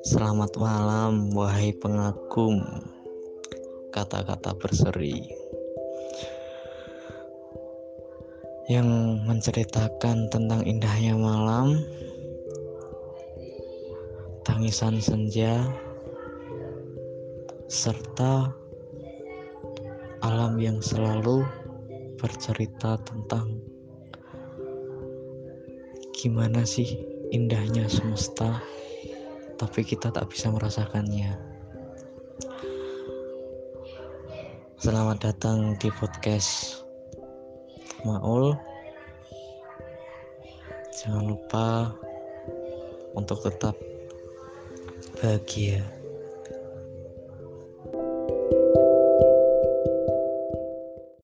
Selamat malam, wahai pengagum. Kata-kata berseri yang menceritakan tentang indahnya malam, tangisan senja, serta alam yang selalu bercerita tentang gimana sih indahnya semesta tapi kita tak bisa merasakannya. Selamat datang di podcast Maul. Jangan lupa untuk tetap bahagia.